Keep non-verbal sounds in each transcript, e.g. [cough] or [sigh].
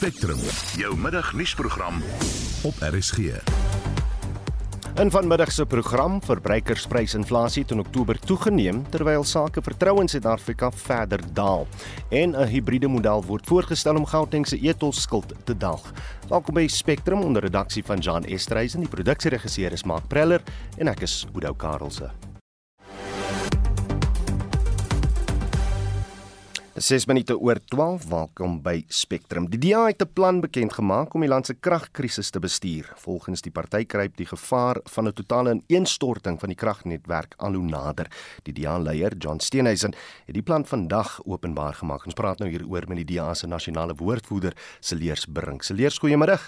Spectrum, jou middagnuusprogram op RSG. In vanmiddag se program verbruikersprysinflasie in Oktober toegeneem terwyl sake vertroue in Suid-Afrika verder daal en 'n hibriede model word voorgestel om Gauteng se etolskuld te dalg. Welkom by Spectrum onder redaksie van Jan Estreisen, die produksieregisseur is Mark Preller en ek is Oudou Karelse. 6 minute oor 12 welkom by Spectrum. Die DA het 'n plan bekend gemaak om die land se kragkrisis te bestuur. Volgens die party kruip die gevaar van 'n totale ineenstorting van die kragnetwerk al hoe nader. Die DA-leier, John Steenhuisen, het die plan vandag openbaar gemaak. Ons praat nou hieroor met die DA se nasionale woordvoerder, Celeers Brink. Celeers, goeiemôre.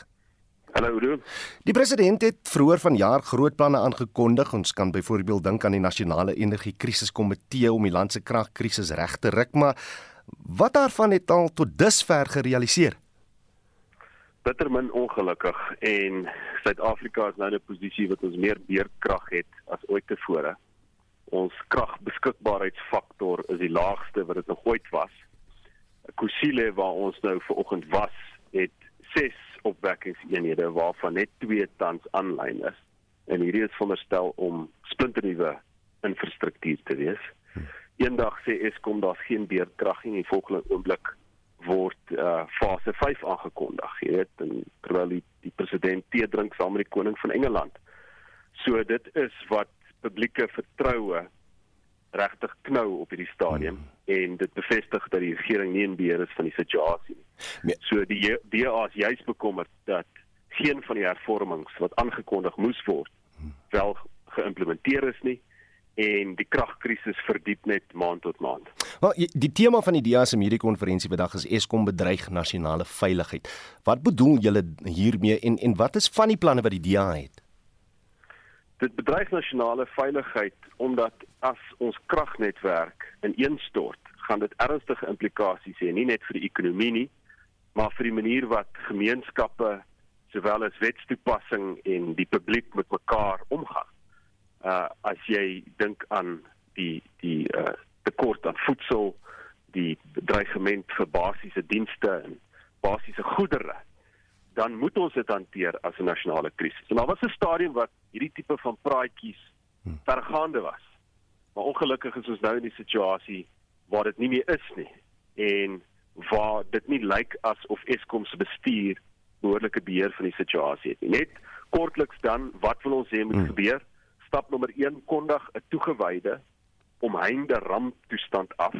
Hallo Oudo. Die president het vroeër vanjaar groot planne aangekondig. Ons kan byvoorbeeld dink aan die nasionale energiekrisiskomitee om die land se kragkrisis reg te ruk, maar Wat daarvan het al tot dusver gerealiseer? Bitter min ongelukkig en Suid-Afrika is nou in 'n posisie wat ons meer beerkrag het as ooit tevore. Ons kragbeskikbaarheidsfaktor is die laagste wat dit nog ooit was. Kusile waar ons nou vanoggend was, het 6 opwekkingseenhede waarvan net 2 tans aanlyn is. En hierdie is veronderstel om splinternuwe infrastruktuur te wees. Eendag sê Eskom daar's geen beerkrag nie, die volgende oomblik word uh, fase 5 aangekondig, jy weet, en terwyl die, die president tee drink saam met die koning van Engeland. So dit is wat publieke vertroue regtig knou op hierdie stadium hmm. en dit bevestig dat die regering nie in beheer is van die situasie nie. So die DA is juis bekommerd dat geen van die hervormings wat aangekondig moes word hmm. wel geïmplementeer is nie en die kragkrisis verdiep net maand tot maand. Maar die tema van die DEA se mediekonferensie vandag is Eskom bedreig nasionale veiligheid. Wat bedoel julle hiermee en en wat is van die planne wat die DEA het? Dit bedreig nasionale veiligheid omdat as ons kragnetwerk ineenstort, gaan dit ernstige implikasies hê nie net vir die ekonomie nie, maar vir die manier wat gemeenskappe sowel as wetstoepassing en die publiek met mekaar omgaan uh as jy dink aan die die uh tekort aan voedsel, die dreigement vir basiese dienste en basiese goedere, dan moet ons dit hanteer as 'n nasionale krisis. En daar was 'n stadium wat hierdie tipe van praatjies hm. vergaande was. Maar ongelukkig is ons nou in die situasie waar dit nie meer is nie en waar dit nie lyk asof Eskom se bestuur behoorlike beheer van die situasie het nie. Net kortliks dan, wat wil ons hê moet hm. gebeur? Stap nommer 1 kondig 'n toegewyde omheinde ramptoestand af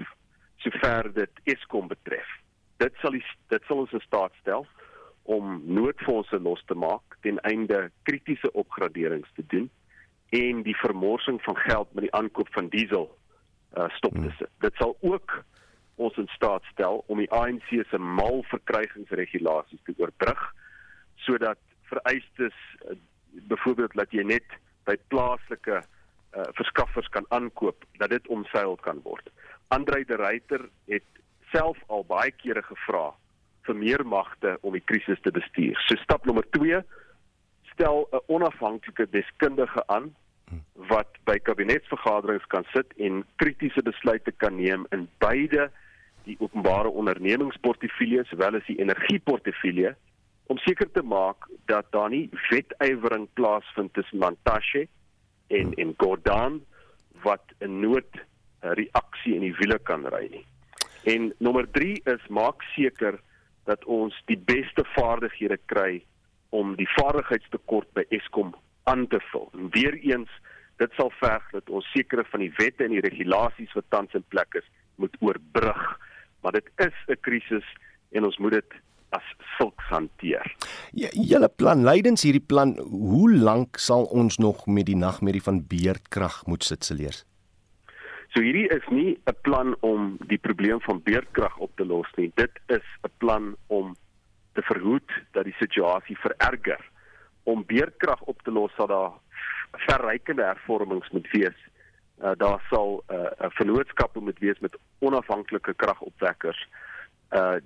sover dit Eskom betref. Dit sal die, dit sal ons in staat stel om noodfondse los te maak ten einde kritiese opgraderings te doen en die vermorsing van geld met die aankoop van diesel uh, stop te sit. Dit sal ook ons in staat stel om die ANC se mal verkrygingsregulasies te oorbrug sodat vereistes uh, byvoorbeeld dat jy net by plaaslike uh, verskaffers kan aankoop dat dit omseil kan word. Andrei de Ruyter het self al baie kere gevra vir meer magte om die krisis te bestuur. So stap nommer 2 stel 'n onafhanklike deskundige aan wat by kabinetsvergaderings kan sit en kritiese besluite kan neem in beide die openbare ondernemingsportefeulje sowel as die energieportefeulje om seker te maak dat daar nie wetywering plaasvind tussen Mantashe en en Gordon wat 'n nood reaksie in die wiele kan ry nie. En nommer 3 is maak seker dat ons die beste vaardighede kry om die vaardigheidstekort by Eskom aan te vul. En weer eens, dit sal verg dat ons sekere van die wette en die regulasies wat tans in plek is, moet oorbrug. Maar dit is 'n krisis en ons moet dit as sulks hanteer. Ja, julle plan lydens hierdie plan, hoe lank sal ons nog met die nagmerrie van beerdkrag moet sit se leers? So hierdie is nie 'n plan om die probleem van beerdkrag op te los nie. Dit is 'n plan om te verhoed dat die situasie vererger. Om beerdkrag op te los sal daar verrykende hervormings moet wees. Uh, daar sal 'n uh, vennootskappe moet wees met onafhanklike kragopwekkers uh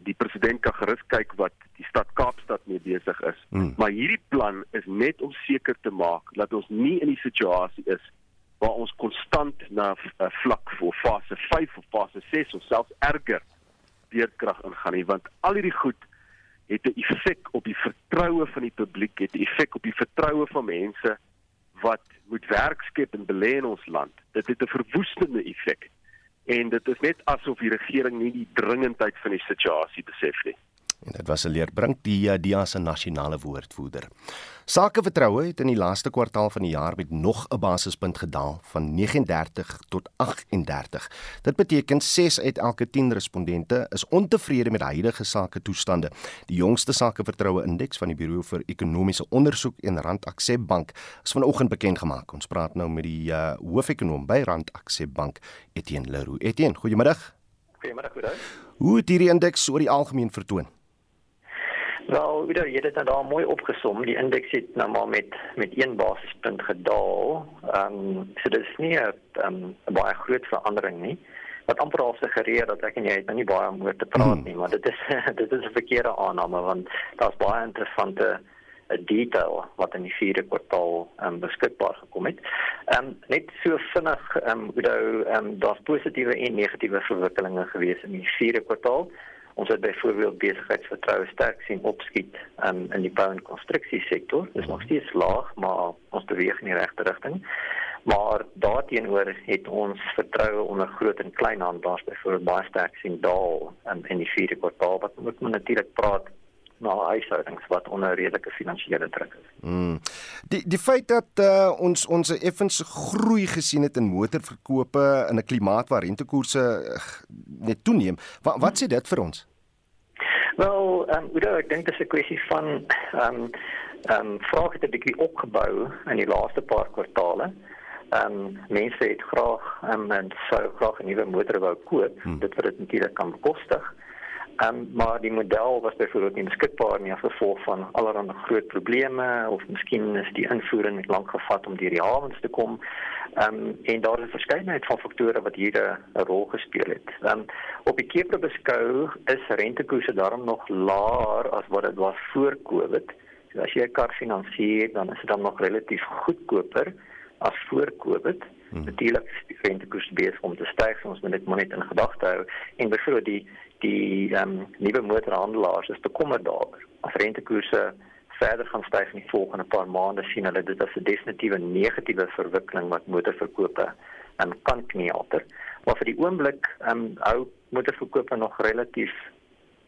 die president kan gerus kyk wat die stad Kaapstad mee besig is. Hmm. Maar hierdie plan is net om seker te maak dat ons nie in die situasie is waar ons konstant na 'n uh, vlak vir fase 5 of fase 6 of selfs erger beerdkrag ingaan nie want al hierdie goed het 'n effek op die vertroue van die publiek, het 'n effek op die vertroue van mense wat moet werk skep en belê in ons land. Dit het 'n verwoestende effek. En dit is net asof die regering nie die dringendheid van die situasie besef nie. En dit was 'n leerbrink die DIA se nasionale woordvoerder. Sakevertroue het in die laaste kwartaal van die jaar met nog 'n basispunt gedaal van 39 tot 38. Dit beteken 6 uit elke 10 respondente is ontevrede met huidige sake toestande. Die jongste sakevertroue indeks van die Buro vir Ekonomiese Onderzoek en Rand Aksep Bank is vanoggend bekend gemaak. Ons praat nou met die uh, hoofekonoom by Rand Aksep Bank, Etienne Leroux. Etienne, goeiemiddag. Goeiemiddag, goeie. Hoe het hierdie indeks oor die algemeen vertoon? Wel, weer jy het dit nou mooi opgesom. Die indeks het nou maar met met een basispunt gedaal. Ehm um, so dis nie 'n um, baie groot verandering nie. Wat amper al suggereer dat ek en jy het nou nie baie om oor te praat hmm. nie, maar dit is [laughs] dit is 'n verkeerde aanname want daar's baie interessante 'n eh, detail wat in die vierde kwartaal um, beskikbaar gekom het. Ehm um, net so vinnig ehm um, hoe ehm um, daar's positiewe en negatiewe verwikkelinge gewees in die vierde kwartaal. Ons het byvoorbeeld besigheidsvertroue sterk sien opskiet um, in die bou en konstruksie sektor. Dit is nog steeds laag, maar ons beweeg in die regte rigting. Maar daarteenoor het ons vertroue onder groot en kleinhandelaars byvoorbeeld baie sterk sien daal um, in die vierde kwartaal wat moet men natuurlik praat na huishoudings wat onder redelike finansiële druk is. Mm. Die die feit dat uh, ons ons effens groei gesien het in motorverkope in 'n klimaat waar rentekoerse uh, net toeneem, wat wat sê dit vir ons? Wel, ehm um, ek dink dit is 'n kwessie van ehm um, ehm um, vrae het 'n bietjie opgebou in die laaste paar kwartale. Ehm um, mense het graag ehm um, sou graag 'n nuwe motor wou koop. Hmm. Dit wat dit natuurlik kan bekostig. Ehm um, maar die model was byvoorbeeld nie beskikbaar nie as gevolg van allerlei groot probleme of miskien is die invoering lank gevat om deur die hawens te kom. Ehm um, en daar is 'n verskeidenheid van faktore wat hier 'n rol gespeel het. Ehm um, op die keper beskou is rentekoerse daarom nog laer as wat dit was voor Covid. So as jy 'n kar finansier, dan is dit dan nog relatief goedkoper as voor Covid. Hmm. Natuurlik is die rentekoers besig om te styg, so ons moet dit maar net in gedagte hou en byvoorbeeld die die ehm um, nuwe motorhandelaars is bekommerd daaroor. As rentekoerse verder gaan styg in die volgende paar maande sien hulle dit as 'n definitiewe negatiewe verwikkeling wat motorverkope en um, kan kniehalter. Maar vir die oomblik ehm um, hou motorverkope nog relatief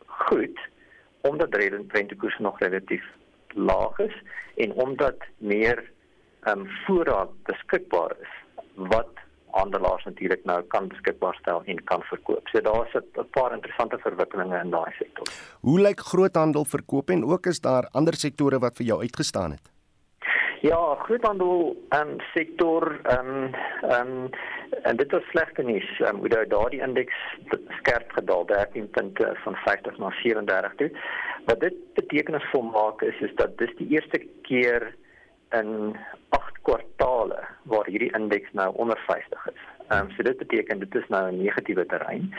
goed omdat rentekoerse nog relatief laag is en omdat meer ehm um, voorraad beskikbaar is wat handelaars natuurlik nou kan beskikbaar stel en kan verkoop. So daar sit 'n paar interessante verwikkelinge in daai sektor. Hoe lyk groothandel verkoop en ook is daar ander sektore wat vir jou uitgestaan het? Ja, groothandel en um, sektor ehm um, ehm um, en dit is slegte nuus. Ehm um, hoe daardie indeks skerp gedaal 13 punte van 50 na 37 toe. Wat dit betekenisvol maak is is dat dis die eerste keer in 8 kwartale waar hierdie indeks nou onder 50 is. Ehm um, so dit beteken dit is nou 'n negatiewe terrein.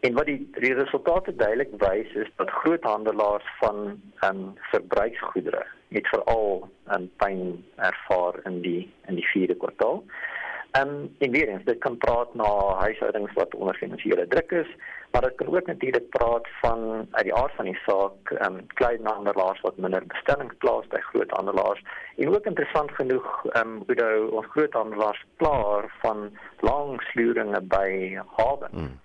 En wat die, die resultate duidelik wys is dat groothandelaars van ehm um, verbruiksgoedere het veral 'n um, pyn ervaar in die in die vierde kwartaal. Ehm um, en weer eens, dit kan praat na huishoudings wat onder finansiële druk is, maar dit kan ook natuurlik praat van uit die aard van die saak, ehm um, kleinhandelaars wat minder bestellings plaas by groothandelaars en ook interessant genoeg ehm um, hoe nou ons groothandelaars plaar van lang sluringe by hawe. Hmm.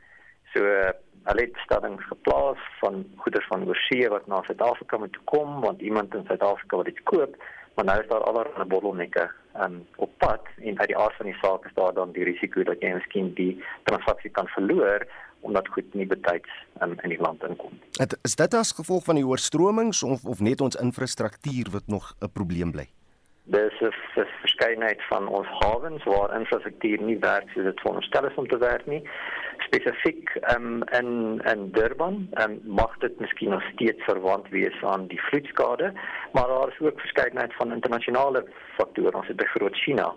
So uh, hulle het bestellings geplaas van goeder van oorsee wat na Suid-Afrika moet kom want iemand in Suid-Afrika wil dit koop maar nou is daar allerlei bottelnekke um, op pad en uit die aard van die saak is daar dan die risiko dat jy miskien die transaksie kan verloor omdat goed nie betyds um, in die land inkom. Het, is dit as gevolg van die oorstromings of of net ons infrastruktuur wat nog 'n probleem bly? Dis 'n verskeidenheid van ons hawens waar infrastruktuur nie werk soos dit veronderstel is om te werk nie. Spesifiek um, in in Durban um, mag dit miskien nog steeds verwant wees aan die vloedskade, maar daar is ook verskeidenheid van internasionale faktore, ons het byvoorbeeld China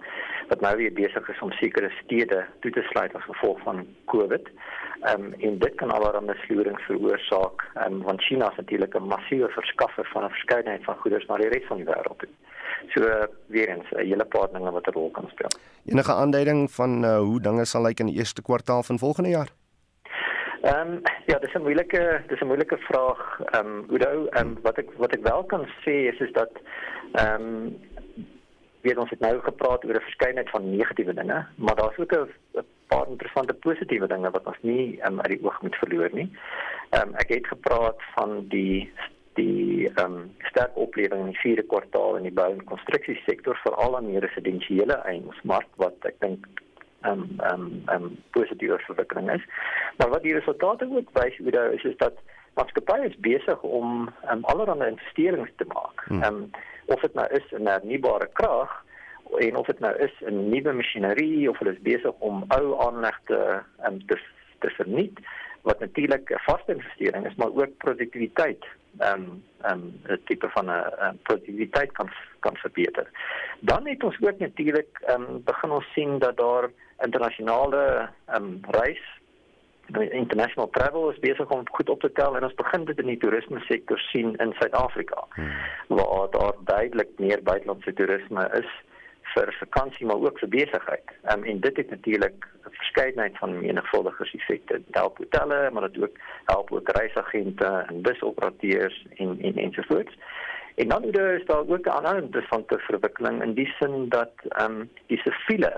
wat nou weer besig is om sekere stede toe te sluit as gevolg van COVID. Um, en dit kan allerlei sleuring veroorsaak, um, want China is natuurlik 'n massiewe verskaffer van 'n verskeidenheid van goederes na die res van die wêreld toe. So weer eens 'n hele paar dinge wat 'n rol kan speel. Enige aanduiding van uh, hoe dinge sal lyk in die eerste kwartaal van volgende jaar? Ehm um, ja, dis 'n moeilike dis 'n moeilike vraag. Ehm um, Udo, ehm um, wat ek wat ek wel kan sê is is dat ehm um, weet ons het nou gepraat oor 'n verskeidenheid van negatiewe dinge, maar daar's ook 'n paar interessante positiewe dinge wat ons nie um, uit die oog moet verloor nie. Ehm um, ek het gepraat van die die ehm um, sterk oplewing in die vierde kwartaal in die bou en konstruksiesektor veral aan die residensiële eiendomsmark wat ek dink ehm um, ehm um, ehm um, positiewe verwikkeling is. Maar wat die resultate ook wys, is, is dat maatskappye is besig om um, allerlei investerings te maak. Hmm. Ehm um, of dit nou is in hernubare krag en of dit nou is in nuwe masjinerie of hulle is besig om ou aanlegte um, te te verniet wat natuurlik 'n vaste investering is maar ook produktiwiteit ehm um, ehm um, 'n tipe van 'n produktiwiteit kan kan verbeter. Dan het ons ook natuurlik ehm um, begin ons sien dat daar internasionale ehm um, reis international travel is besig om goed op te tel en ons begin dit in die toerisme sektor sien in Suid-Afrika. Hmm. Waar daar duidelik meer buitelandse toerisme is vir vakansie maar ook vir besigheid. Um, en dit het natuurlik 'n verskeidenheid van menigvuldige effekte. Dit help hotelle, maar dit ook help ook reisagente en busoperateurs en en ensovoorts. En dan is daar ook 'n ander interessante verwikkeling in die sin dat ehm um, die siviele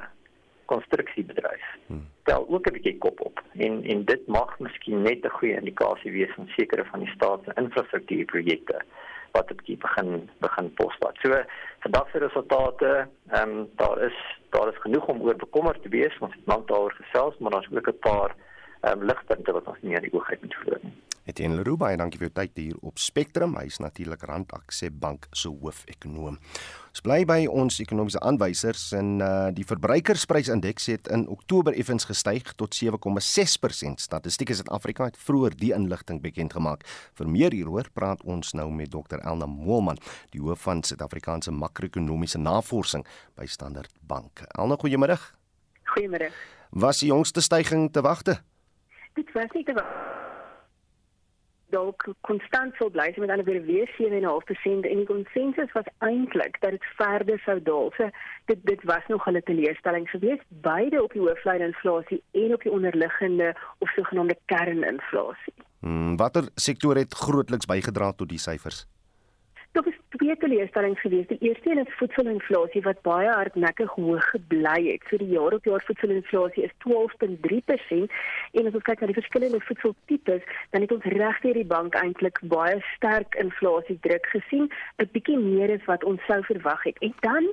konstruksiebedryf hmm. tel ook 'n bietjie kop op en en dit mag miskien net 'n goeie indikasie wees van sekere van die staat se infrastruktuurprojekte wat op die begin begin pospad. So vandag se resultate, ehm um, daar is daar is genoeg om oor bekommerd te wees, ons het lank daaroor gesels, maar daar's ook 'n paar ehm um, ligpunte wat ons nie in die oog het moet verloor nie. Etienne Leroux, baie dankie vir jou tyd hier op Spectrum. Hy is natuurlik Randakse Bank se hoofekonoom. Ons bly by ons ekonomiese aanwysers en uh die verbruikersprysindeks het in Oktober effens gestyg tot 7,6%. Statistiek Suid-Afrika het vroeër die inligting bekend gemaak. Vir meer hieroor praat ons nou met Dr Elna Moelman, die hoof van Suid-Afrikaanse makro-ekonomiese navorsing by Standard Bank. Elna, goeiemôre. Goeiemôre. Was die jongste stygings te wagte? Dit was nie te wagte dalk konstant sou bly met ander woorde weer 7.5% en die konsensus was eintlik dat dit verder sou daal. So dit dit was nog 'n teleurstelling geweest beide op die hooflyn inflasie en op die onderliggende of sogenaamde kerninflasie. Hmm, watter sektore het grootliks bygedra tot die syfers? Twee teleurstellings gewees. Die eerste een is voedselinflasie wat baie hardnekkig hoog gebly het. So die jaar op jaar voedselinflasie is 12.3% en as ons kyk na die verskillende voedseltipes, dan het ons regdeur die bank eintlik baie sterk inflasie druk gesien, 'n bietjie meer as wat ons sou verwag het. En dan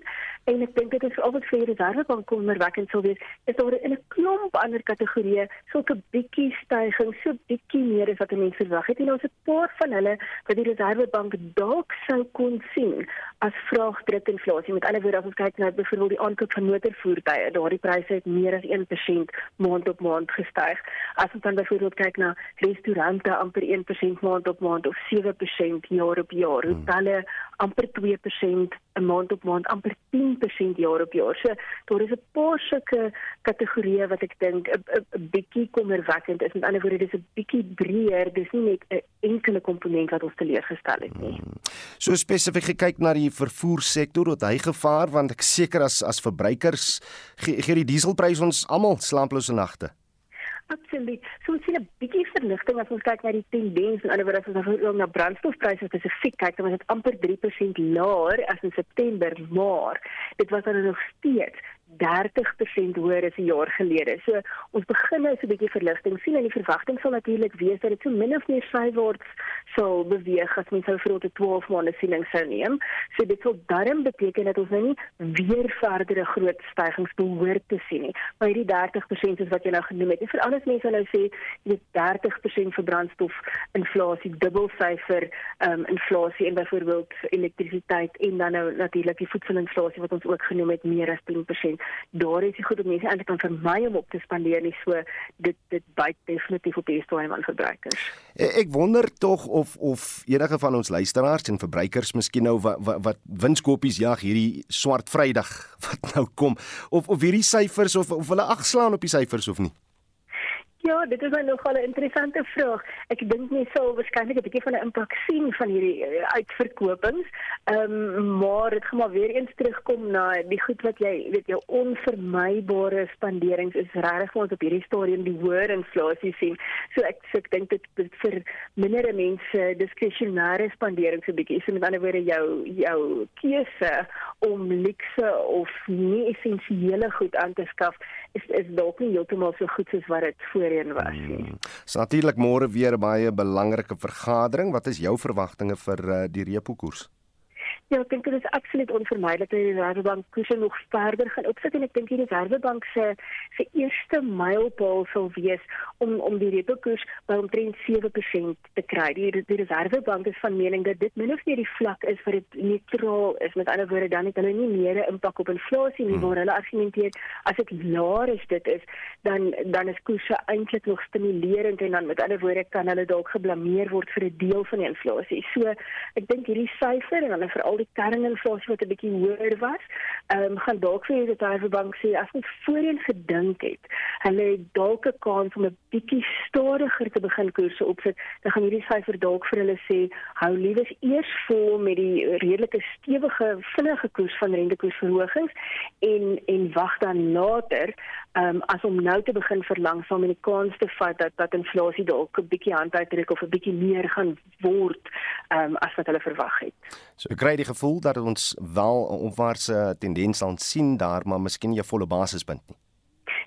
en ek dink dit is al wat vir die reservebank kommerwekkend sou wees, is daar in 'n klomp ander kategorieë sulke bietjie stygings, so bietjie meer as wat mense verwag het. En ons het 'n paar van hulle wat die reservebank dalk sou kon sien as vraagdrukinflasie. Met ander woorde, as ons kyk na byvoorbeeld die aankoop van motorvoertuie, daardie pryse het meer as 1% maand op maand gestyg. As ons dan byvoorbeeld kyk na restaurante, amper 1% maand op maand of 7% jaar op jaar. Hmm. Hotelle amper 2% 'n maand op maand, amper 10% jaar op jaar. So daar is 'n paar sulke kategorieë wat ek dink 'n bietjie kommerwekkend is. Met ander woorde, dis 'n bietjie breër, dis nie net 'n enkele komponent wat ons teleurgestel het nie. Hmm. So spesifiek gekyk na die vervoersektor, het hy gevaar want ek seker as as verbruikers gee, gee die dieselprys ons almal slaaplose nagte. Absoluut. So ons sien 'n bietjie verligting as ons kyk na die tendens en alhoewel as ons nou na brandstofpryse spesifiek kyk, dan was dit amper 3% laer as in September, maar dit was dan nog steeds 30% hoër as 'n jaar gelede. So ons begin nou so 'n bietjie verligting sien en die verwagting sal natuurlik wees dat dit so min of meer sywaarts sal beweeg as mens sou vir 'n 12 maande siening sou neem. So dit sal darm beteken dat ons nou nie weer verdere groot stygings behoort te sien nie. Maar hierdie 30% is wat jy nou genoem het. En vir alles mense nou sê dit 30% vir brandstof inflasie dubbelsyfer ehm um, inflasie en byvoorbeeld elektrisiteit en dan nou natuurlik die voedselinflasie wat ons ook genoem het meer as 10% daar is dit goed om mense eintlik kan vermy om op te spandeer nie so dit dit byt definitief op die stadium aan verbruikers. E, ek wonder tog of of enige van ons luisteraars en verbruikers miskien nou wat wat, wat winskoppies jag hierdie swart Vrydag [laughs] wat nou kom of of hierdie syfers of of hulle agslaan op die syfers of nie. Ja, dit is nou nogal 'n interessante vraag. Ek dink mense sal waarskynlik 'n bietjie van 'n impak sien van hierdie uh, uitverkopings. Ehm um, maar dit gaan maar weer eens terugkom na die goed wat jy weet jou onvermybare spanderings is regtig vir ons op hierdie stadium die hoër inflasie sien. So ek so ek dink dit, dit vir minder mense diskresionêre spanderings 'n bietjie. So met ander woorde jou jou keuse om luxe of nie essensiële goed aan te skaf is is dalk nie heeltemal so goed soos wat dit voorheen was nie. Hmm. So natuurlik môre weer baie belangrike vergadering. Wat is jou verwagtinge vir uh, die repo koers? Ja, ek dink dit is absoluut onvermydelik dat die Reservebank koerse nog verder gaan opsit en ek dink die Reservebank se se eerste mylpaal sal wees om om die repo koers by omtrent 7% te kry. Die, die Reservebank is van mening dat dit min of meer die vlak is vir dit neutraal is. Met ander woorde dan het hulle nie meer 'n impak op inflasie nie, hmm. waar hulle argumenteer as dit laer is dit is dan dan is koerse eintlik nog stimulerend en dan met ander woorde kan hulle dalk geblameer word vir 'n deel van die inflasie. So ek dink hierdie syfer en dan veral die kerninflasie wat 'n bietjie hoër was, ehm um, gaan dalk vir die Reservebank sê as ons voorheen gedink het, hulle het dalk 'n kans om 'n bietjie stadiger te begin koerse opsit, dan gaan hierdie syfer dalk vir hulle sê hou liewes eers vol met die redelike stewige vinnige koers van rentekoersverhogings en en wag dan later um, as om nou te begin verlangsaam en die kans te vat dat dat inflasie dalk 'n bietjie hand uitdruk of 'n bietjie meer gaan word um, as wat hulle verwag het. So ek kry die gevoel dat ons wel 'n opwaartse tendens sal sien daar, maar miskien nie 'n volle basispunt nie.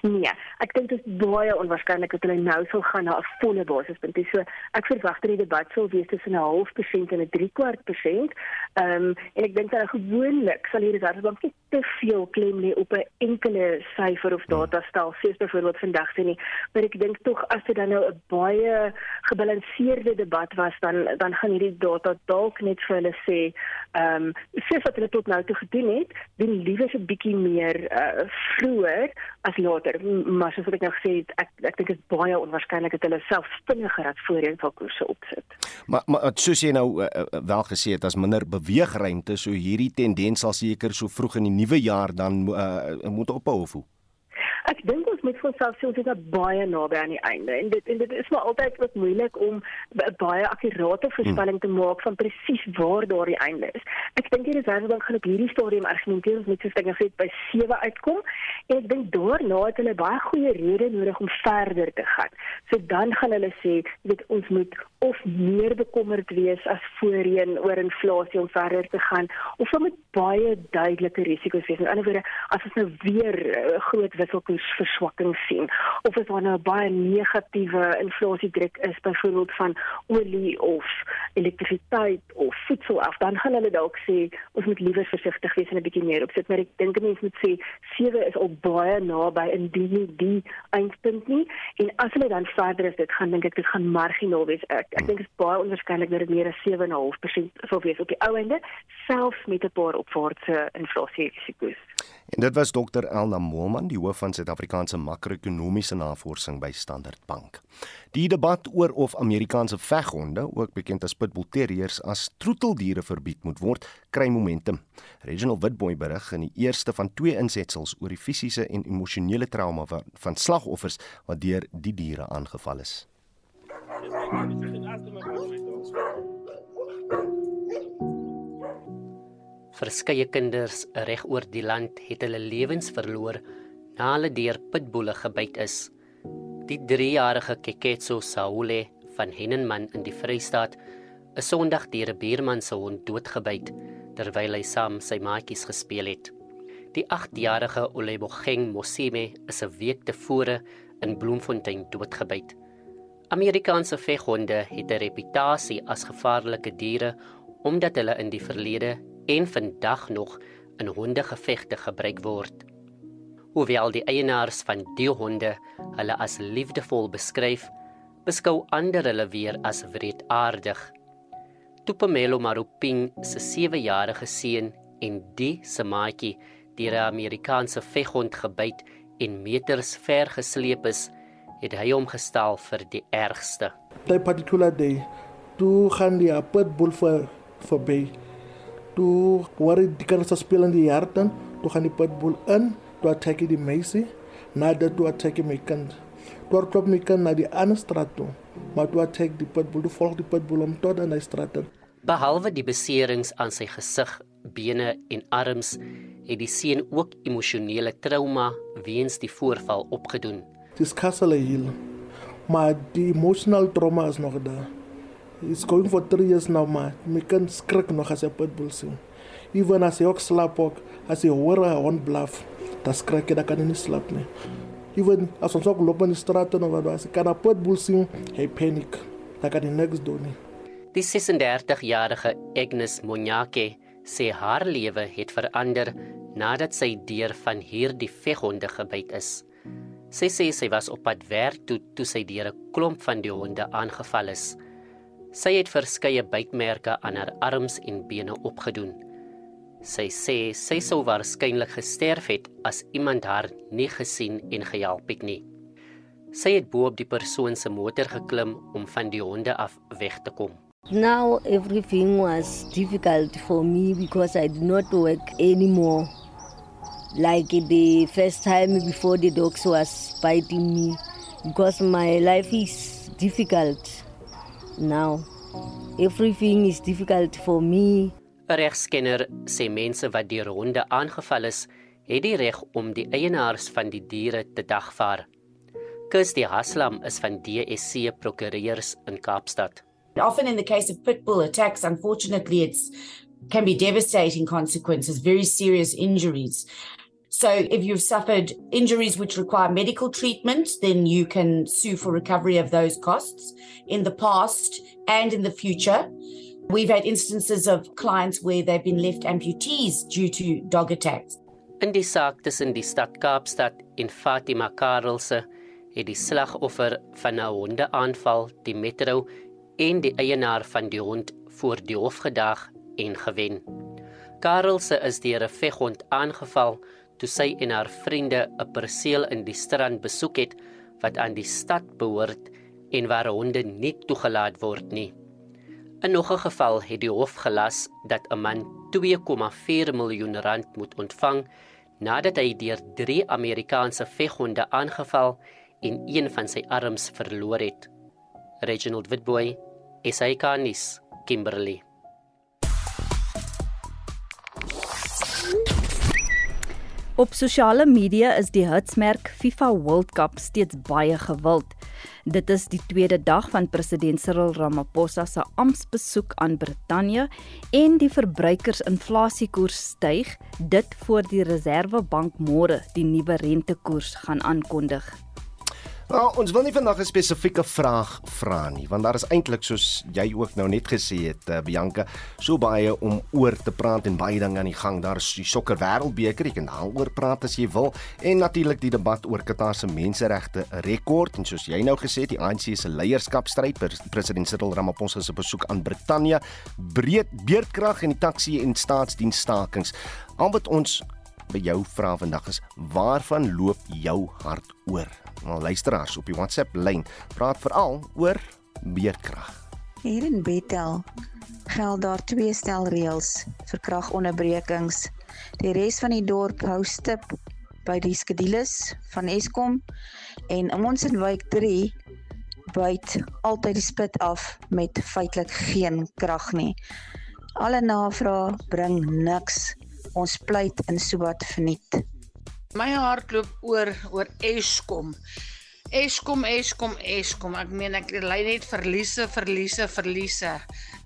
Nee, ek dink dit is baie onwaarskynlik dat hulle nou sou gaan na 'n volle basispunt. So ek verwag dat die debat sal wees tussen 'n half persent en 'n 3 kwart persent. Ehm um, en ek dink dat gewoonlik sal die Reservebank nie te veel klem lê op 'n enkele syfer of datastel soos byvoorbeeld vandag sien nie. Maar ek dink tog as dit dan nou 'n baie gebalanseerde debat was, dan dan gaan hierdie data dalk net vir hulle sê, ehm um, soos wat hulle tot nou toe gedoen het, doen liewer 'n bietjie meer uh, vroeër as later beter, maar soos ek nou gesê het, ek ek dink dit is baie onwaarskynlik dat hulle self vinniger as voorheen sal koerse opsit. Maar maar soos jy nou uh, wel gesê het, as minder beweegruimte, so hierdie tendens sal seker so vroeg in die nuwe jaar dan uh, moet ophou of hoe? Ek dink ons moet vir onsself sê ons is baie naby aan die einde en dit en dit is maar altyd wat moeilik om 'n baie akkurate voorspelling hmm. te maak van presies waar daardie einde is. Ek dink die Reservebank gaan op hierdie stadium argumenteer ons moet soos dinge sê by 7 uitkom en ek dink daarna het hulle baie goeie redes nodig om verder te gaan. So dan gaan hulle sê weet ons moet of meer bekommerd wees as voorheen oor inflasie om verder te gaan of om met baie duidelike risiko's wees. Aan die ander wyse as ons nou weer 'n uh, groot wisselkoers koersverswakking sien of as daar nou 'n baie negatiewe inflasiedruk is byvoorbeeld van olie of elektrisiteit of voedsel af dan gaan hulle dalk sê ons moet liewer versigtig wees en 'n bietjie meer opsit. Maar ek dink mense moet sê 7 is al baie naby in die die eindpunt nie. En as hulle dan verder is dit gaan dink ek dit gaan marginaal wees. Ek ek dink dit is baie onwaarskynlik dat dit meer as 7.5% sou wees op die ou einde selfs met 'n paar opwaartse inflasie risiko's En dit was dokter Elna Moelman, die hoof van Suid-Afrikaanse makro-ekonomiese navorsing by Standard Bank. Die debat oor of Amerikaanse veghonde, ook bekend as pitbull terriers, as troeteldiere verbied moet word, kry momentum. Reginald Witboy berig in die eerste van twee insetsels oor die fisiese en emosionele trauma van, slagoffers wat deur die diere aangeval is. Verskeie kinders reg oor die land het hulle lewens verloor na hulle deur pitbulle gebyt is. Die 3-jarige Keketso Saule van Hennenman in die Vrystaat is Sondag deur 'n buurman se hond doodgebyt terwyl hy saam sy maatjies gespeel het. Die 8-jarige Olebogeng Mosime is 'n week tevore in Bloemfontein doodgebyt. Amerikaanse veghonde het 'n reputasie as gevaarlike diere omdat hulle in die verlede en vandag nog in hondegevegte gebruik word. Hoewel die eienaars van die honde hulle as liefdevol beskryf, beskou ander hulle weer as wreedaardig. Tupamelo Maruping se 7-jarige seun en die se maatjie 'n Amerikaanse veghond gebyt en meters ver gesleep is, het hy hom gestel vir die ergste. That particular day, toe gaan die pitbull vir verby toe waar die kinders speel in die harten, toe gaan die pitbull in, toe attack die meisie, nadat toe attack my kind. Toe klop my kan na die ander straat toe. Maar toe attack die pitbull, toe volg die pitbull om tot aan die straat. Behalwe die beserings aan sy gesig, bene en arms, het die seun ook emosionele trauma weens die voorval opgedoen. Dis castle hill. Maar die emotional trauma is nog daar. It's going for 3 years now, maar my kan skrik nog as 'n pitbull sien. Even as hy ook slaap ook, as hy hoor hy hond blaf, dan skrik hy, dan kan hy nie slaap nie. Even as ons ook loop in die straat en wat as hy kan 'n pitbull sien, hy paniek. Dan kan hy niks doen nie. Die 36-jarige Agnes Monyake sê haar lewe het verander nadat sy deur van hierdie veghonde gebyt is. Sy sê sy was op pad werk toe toe sy deur 'n klomp van die honde aangeval is. Sy het verskeie bytmerke aan haar arms en bene opgedoen. Sy sê sy sou waarskynlik gesterf het as iemand haar nie gesien en gehelp het nie. Sy het bo op die persoon se motor geklim om van die honde af weg te kom. Now everything was difficult for me because I did not work anymore. Like the first time before the dogs was biting me because my life is difficult now. Everything is difficult for me. 'n Regskenner sê mense wat deur honde aangeval is, het die reg om die eienaars van die diere te dagvaar. Kirsty Haslam is van DSC Prokureurs in Kaapstad. Often in the case of pit bull attacks, unfortunately, it's can be devastating consequences, very serious injuries. So if you've suffered injuries which require medical treatment, then you can sue for recovery of those costs. In the past and in the future, we've had instances of clients where they've been left amputees due to dog attacks. In die saak tussen die stad Kaapstad en Fatima Karelse het die slagoffer van 'n hondeaanval die metro en die eienaar van die hond voor die hof gedag en gewen. Karelse is deur 'n veghond aangeval toe sy en haar vriende 'n perseel in die strand besoek het wat aan die stad behoort en waar honde nie toegelaat word nie. In nog 'n geval het die hof gelas dat 'n man 2,4 miljoen rand moet ontvang nadat hy deur drie Amerikaanse veghonde aangeval en een van sy arms verloor het. Reginald Witboy SAK-nuus, Kimberley. Op sosiale media is die hitsmerk FIFA World Cup steeds baie gewild. Dit is die tweede dag van president Cyril Ramaphosa se amptbesoek aan Brittanje en die verbruikersinflasiekoers styg dit voor die Reserwebank môre die nuwe rentekoers gaan aankondig. Nou, ons wil nie vandag 'n spesifieke vraag vra nie, want daar is eintlik soos jy ook nou net gesê het, uh, Bianca, so baie om oor te praat en baie dinge aan die gang. Daar is die sokker wêreldbeker, jy kan daaroor praat as jy wil, en natuurlik die debat oor Qatar se menseregte rekord en soos jy nou gesê het, die ANC se leierskapstryd president Cyril Ramaphosa se besoek aan Brittanje, breed beerdkrag en die taxi en staatsdienstakings. Al wat ons by jou vra vandag is, waarvan loop jou hart oor? Nou luisteraars op die WhatsApp lyn praat veral oor beerdkrag. Hier in Bethel geld daar twee stel reëls vir kragonderbrekings. Die res van die dorp hou stip by die skedules van Eskom en in ons in wijk 3 byt altyd die spit af met feitelik geen krag nie. Alle navrae bring niks. Ons pleit in Sobat verniet. My hart loop oor oor Eskom. Eskom, Eskom, Eskom. Ek meen ek lei net verliese, verliese, verliese.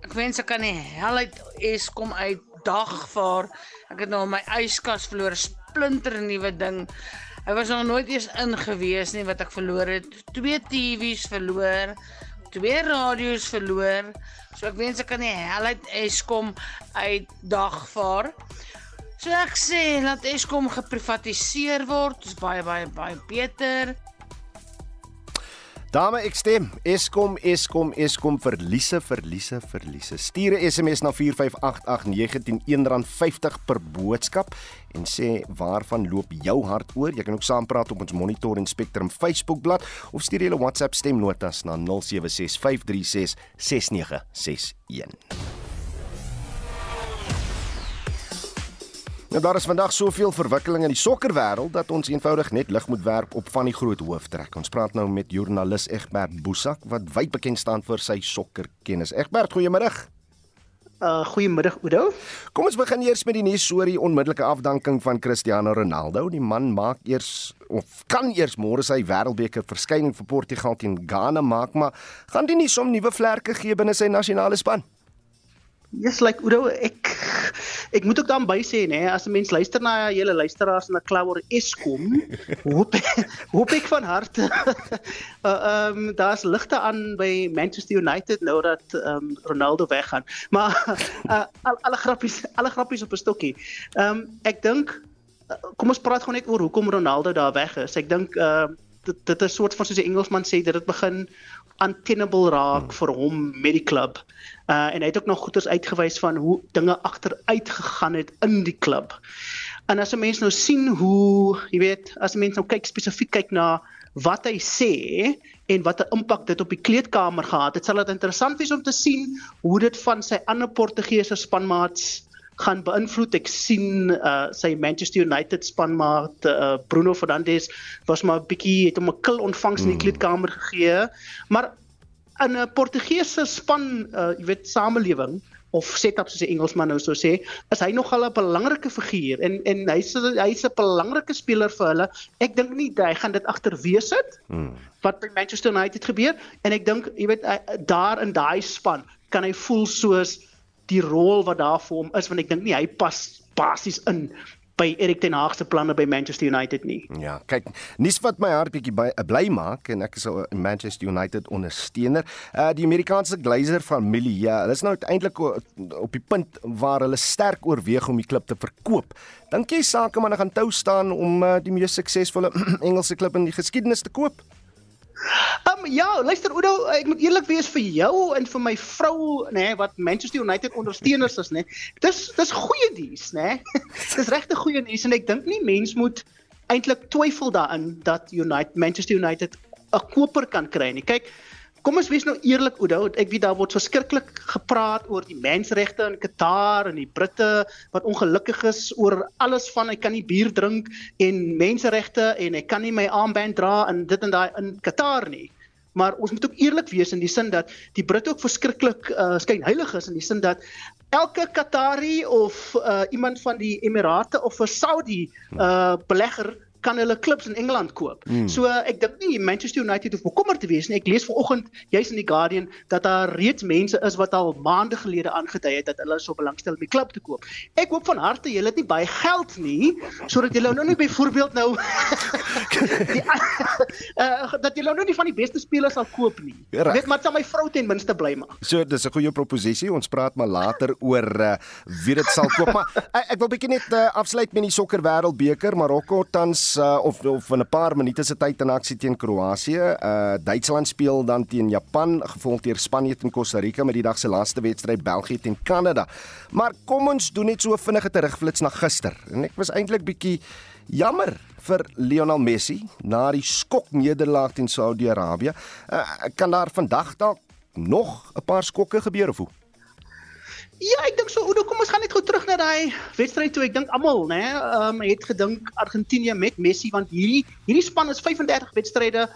Ek wens ek kan die hel uit Eskom uit dagvaar. Ek het nou my yskas verloor, splinter nuwe ding. Hy was nog nooit eens ingewees nie wat ek verloor het. Twee TV's verloor, twee radio's verloor. So ek wens ek kan die hel uit Eskom uit dagvaar. So ek sê laat Eskom geprivatiseer word, dis baie baie baie beter. Dame ek stem. Eskom, Eskom, Eskom verliese, verliese, verliese. Stuur 'n SMS na 4588919 R50 per boodskap en sê waarvan loop jou hart oor? Jy kan ook saampraat op ons Monitor en Spectrum Facebookblad of stuur julle WhatsApp stemnotas na 0765366961. Nou daar is vandag soveel verwikkeling in die sokkerwêreld dat ons eenvoudig net lig moet werp op van die groot hooftrek. Ons praat nou met joernalis Egbert Boesak wat wyd bekend staan vir sy sokkerkennis. Egbert, goeiemôre. Uh goeiemiddag Oudo. Kom ons begin eers met die nuus oor die onmiddellike afdanking van Cristiano Ronaldo. Die man maak eers of kan eers môre sy wêreldbeker verskyning vir Portugal teen Ghana maak, maar gaan dit nie som nuwe vlerke gee binne sy nasionale span? Yes, like Oudo, ek ek moet ook dan by sê nê, as 'n mens luister na julle luisteraars en 'n klau oor Eskom, [laughs] hoop hoop ek van harte [laughs] uh, um daar's ligte aan by Manchester United nou dat um Ronaldo weggaan. Maar [laughs] uh, al, alle grappies, alle grappies op 'n stokkie. Um ek dink uh, kom ons praat gou net oor hoekom Ronaldo daar weg is. Ek dink uh dit dit is 'n soort van soos die Engelsman sê dit begin untenable raak hmm. vir hom met die klub. Uh en hy het ook nog goeders uitgewys van hoe dinge agteruit gegaan het in die klub. En as 'n mens nou sien hoe, jy weet, as 'n mens nou kyk spesifiek kyk na wat hy sê en wat 'n impak dit op die kleedkamer gehad het, sal dit interessant wees om te sien hoe dit van sy ander Portugese spanmaats gaan beïnvloed. Ek sien uh sy Manchester United spanmaat uh Bruno Fernandes was maar 'n bietjie het hom 'n kil ontvangs in die hmm. kleedkamer gegee. Maar in 'n Portugese span uh jy weet samelewing of setup soos die Engelsman nou sou sê, is hy nogal 'n belangrike figuur en en hy's hy's 'n belangrike speler vir hulle. Ek dink nie hy gaan dit agterweë sit hmm. wat by Manchester United gebeur en ek dink jy weet daar in daai span kan hy voel soos die rol wat daar vir hom is want ek dink nie hy pas basies in by Erik ten Hag se planne by Manchester United nie. Ja, kyk, nuus wat my hart bietjie bly maak en ek is 'n Manchester United ondersteuner. Uh die Amerikaanse Glazer familie, ja, hulle is nou uiteindelik op die punt waar hulle sterk oorweeg om die klub te verkoop. Dink jy sakemanne gaan tou staan om uh, die mees suksesvolle [clears throat] Engelse klub in die geskiedenis te koop? Um ja, luister Oudo, ek moet eerlik wees vir jou en vir my vrou, nê, nee, wat Manchester United ondersteuners is, nê. Nee, dis dis goeie nuus, nê. Nee. [laughs] dis regte goeie nuus en ek dink nie mens moet eintlik twyfel daarin dat United Manchester United 'n koper kan kry nie. Kyk, Kom ons wees nou eerlik Oudo, ek weet daar word verskriklik gepraat oor die menseregte in Qatar en die Britte wat ongelukkig is oor alles van hy kan nie bier drink en menseregte en hy kan nie my armband dra in dit en daai in Qatar nie. Maar ons moet ook eerlik wees in die sin dat die Britte ook verskriklik uh, skynheilig is in die sin dat elke Qatari of uh, iemand van die Emirate of 'n Saudi uh, belegger kan hulle klubs in Engeland koop. Mm. So ek dink nie Manchester United hoef bekommerd te wees nie. Ek lees vanoggend juis in die Guardian dat daar reeds mense is wat al maande gelede aangedui het dat hulle so belangstel om die klub te koop. Ek hoop van harte julle het nie baie geld nie sodat julle nou nie byvoorbeeld nou [laughs] die, uh, [laughs] dat julle nou nie van die beste spelers sal koop nie. Ja, Weet maar sal my vrou ten minste bly maak. So dis 'n goeie proposisie. Ons praat maar later oor uh, wie dit sal koop. Maar ek, ek wil bietjie net uh, afsluit met die sokker wêreldbeker Marokko tans uh, of of in 'n paar minute se tyd in aksie teen Kroasie. Uh Duitsland speel dan teen Japan, gevolg deur Spanje teen Costa Rica met die dag se laaste wedstryd België teen Kanada. Maar kom ons doen net so vinnige terugflits na gister. En ek was eintlik bietjie jammer vir Lionel Messi na die skok nederlaag teen Saudi-Arabië. Uh, kan daar vandag dalk nog 'n paar skokke gebeur of hoe? Ja, ek dink so, Oudo, kom ons gaan net gou terug na daai wedstryd toe. Ek dink almal, né, ehm um, het gedink Argentinië met Messi want hierdie hierdie span is 35 wedstryde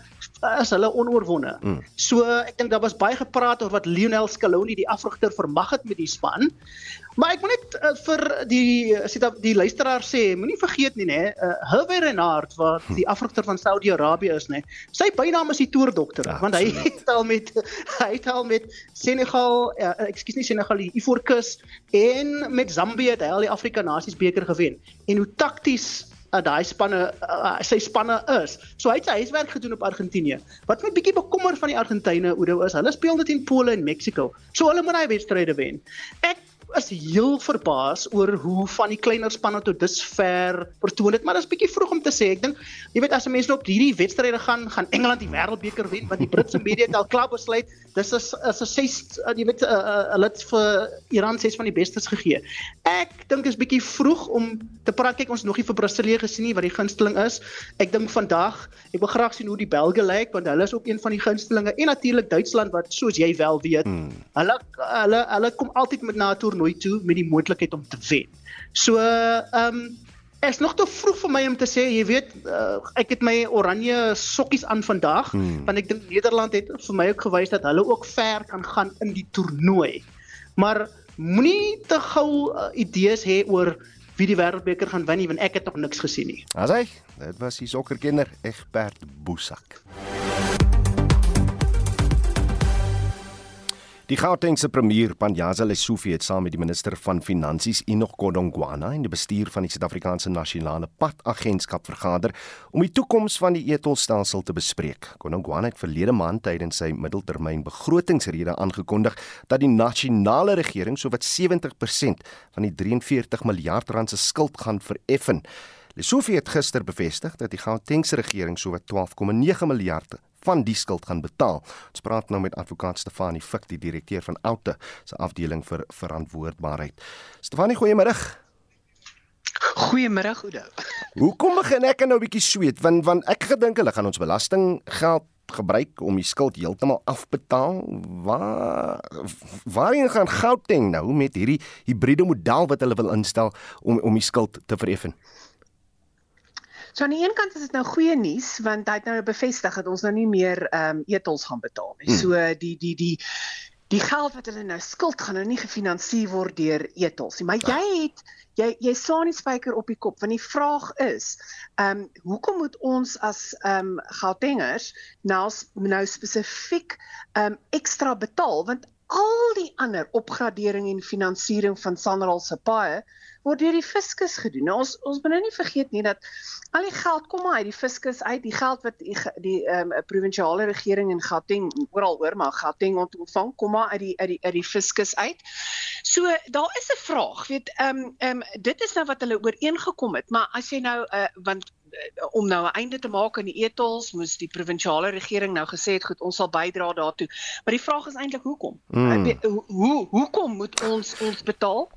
is hulle onoorwonde. Mm. So ek dink daar was baie gepraat oor wat Lionel Scaloni die afrigter vermag het met die span. Maar ek moet net uh, vir die sê dat die luisteraar sê, moenie vergeet nie nê, uh, Hervé Renard wat hm. die afrigter van Saudi-Arabië is nê. Sy bynaam is die toerdokter ja, want hy het al met [laughs] hy het al met Senegal, uh, ekskuus nie Senegal, Ivoorkus en met Zambië het hy al die Afrika Nasies beker gewen. En hoe takties uh, daai spanne uh, sy spanne is. So hy het sy huiswerk gedoen op Argentinië. Wat my bietjie bekommer van die Argentyne Oudo is, hulle speel dit in Pole en Mexico. So hulle moet daai wedstryde wen. Ek is heel verbaas oor hoe van die kleiner spanne tot dusver vertoon het, maar dit is bietjie vroeg om te sê. Ek dink jy weet as 'n mens nou op hierdie wedstryde gaan, gaan Engeland die wêreldbeker wen want die Britse [laughs] media het al klaar besluit dis is is 'n ses jy weet uh, uh, hulle het vir Iran ses van die bestes gegee. Ek dink is bietjie vroeg om te praat. Kyk, ons nog nie vir Brasilië gesien nie wat die gunsteling is. Ek dink vandag, ek wil graag sien hoe die Belge lyk want hulle is ook een van die gunstelinge en natuurlik Duitsland wat soos jy wel weet, hmm. hulle hulle hulle kom altyd met na 'n toernooi toe met die moontlikheid om te wen. So, ehm um, is nog te vroeg vir my om te sê, jy weet, uh, ek het my oranje sokkies aan vandag, hmm. want ek dink Nederland het vir my ook gewys dat hulle ook ver kan gaan in die toernooi. Maar moenie te gou uh, idees hê oor wie die wêreldbeker gaan wen nie, want ek het nog niks gesien nie. Asai, dit was die sokkerkenner Egbert Boesak. Die Gautengse premier Panyaza Lesufi het saam met die minister van Finansies Enoch Godongwana en die bestuur van die Suid-Afrikaanse Nasionale Padagentskap vergader om die toekoms van die etolstelsel te bespreek. Godongwana het verlede maand tydens sy middeltermyn begrotingsrede aangekondig dat die nasionale regering sowat 70% van die 43 miljard rand se skuld gaan vereffen. Lesufi het gister bevestig dat die Gautengse regering sowat 12,9 miljard van die skuld gaan betaal. Ons praat nou met advokaat Stefanie Fik, die direkteur van Alte se afdeling vir verantwoordbaarheid. Stefanie, goeiemôre. Goeiemôre, Oudo. Hoekom begin ek nou 'n bietjie sweet? Want want ek gedink hulle gaan ons belastinggeld gebruik om die skuld heeltemal afbetaal. Waar waarheen gaan Gauteng nou met hierdie hibriede model wat hulle wil instel om om die skuld te vereffen? So aan die een kant is dit nou goeie nuus want hy het nou bevestig dat ons nou nie meer ehm um, etels gaan betaal nie. Hmm. So die die die die geld wat hulle nou skuld gaan nou nie gefinansier word deur etels nie. Maar jy het jy jy slaan die spyker op die kop want die vraag is ehm um, hoekom moet ons as ehm um, Gautengers nou nou spesifiek ehm um, ekstra betaal want al die ander opgradering en finansiering van Sanral se paaie word deur die fiskus gedoen. Nou ons ons moet nou nie vergeet nie dat al die geld kom maar uit die fiskus uit, die geld wat die die ehm um, provinsiale regering in Gauteng oral oor maar Gauteng ontvang kom maar uit die uit die uit die fiskus uit. So daar is 'n vraag, weet ehm um, ehm um, dit is nou wat hulle ooreengekom het, maar as jy nou uh, want uh, om nou 'n einde te maak aan die etels moes die provinsiale regering nou gesê het goed ons sal bydra daartoe. Maar die vraag is eintlik hoekom? Mm. Hoe hoekom moet ons ons betaal?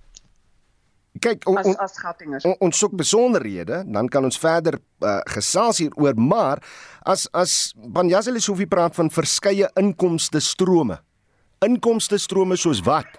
Kyk, on, on, as as on, ons soek besonderhede, dan kan ons verder uh, gesels hieroor, maar as as Banjazeli Sofi praat van verskeie inkomste strome. Inkomste strome soos wat?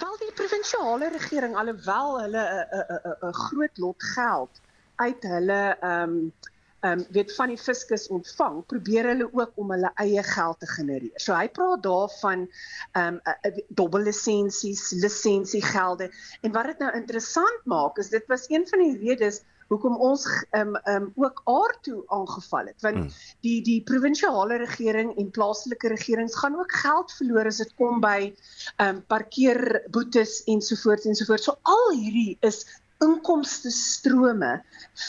Wel die provinsiale regering alhoewel hulle 'n 'n 'n groot lot geld uit hulle ehm um, ehm um, weet van die fiskus ontvang, probeer hulle ook om hulle eie geld te genereer. So hy praat daarvan ehm um, uh, uh, dubbel lisensies, lisensiegelde en wat dit nou interessant maak is dit was een van die redes hoekom ons ehm um, ehm um, ook aardtoe aangeval het want hmm. die die provinsiale regering en plaaslike regerings gaan ook geld verloor as dit kom by ehm um, parkeerboetes ensovoorts ensovoorts. So al hierdie is inkomste strome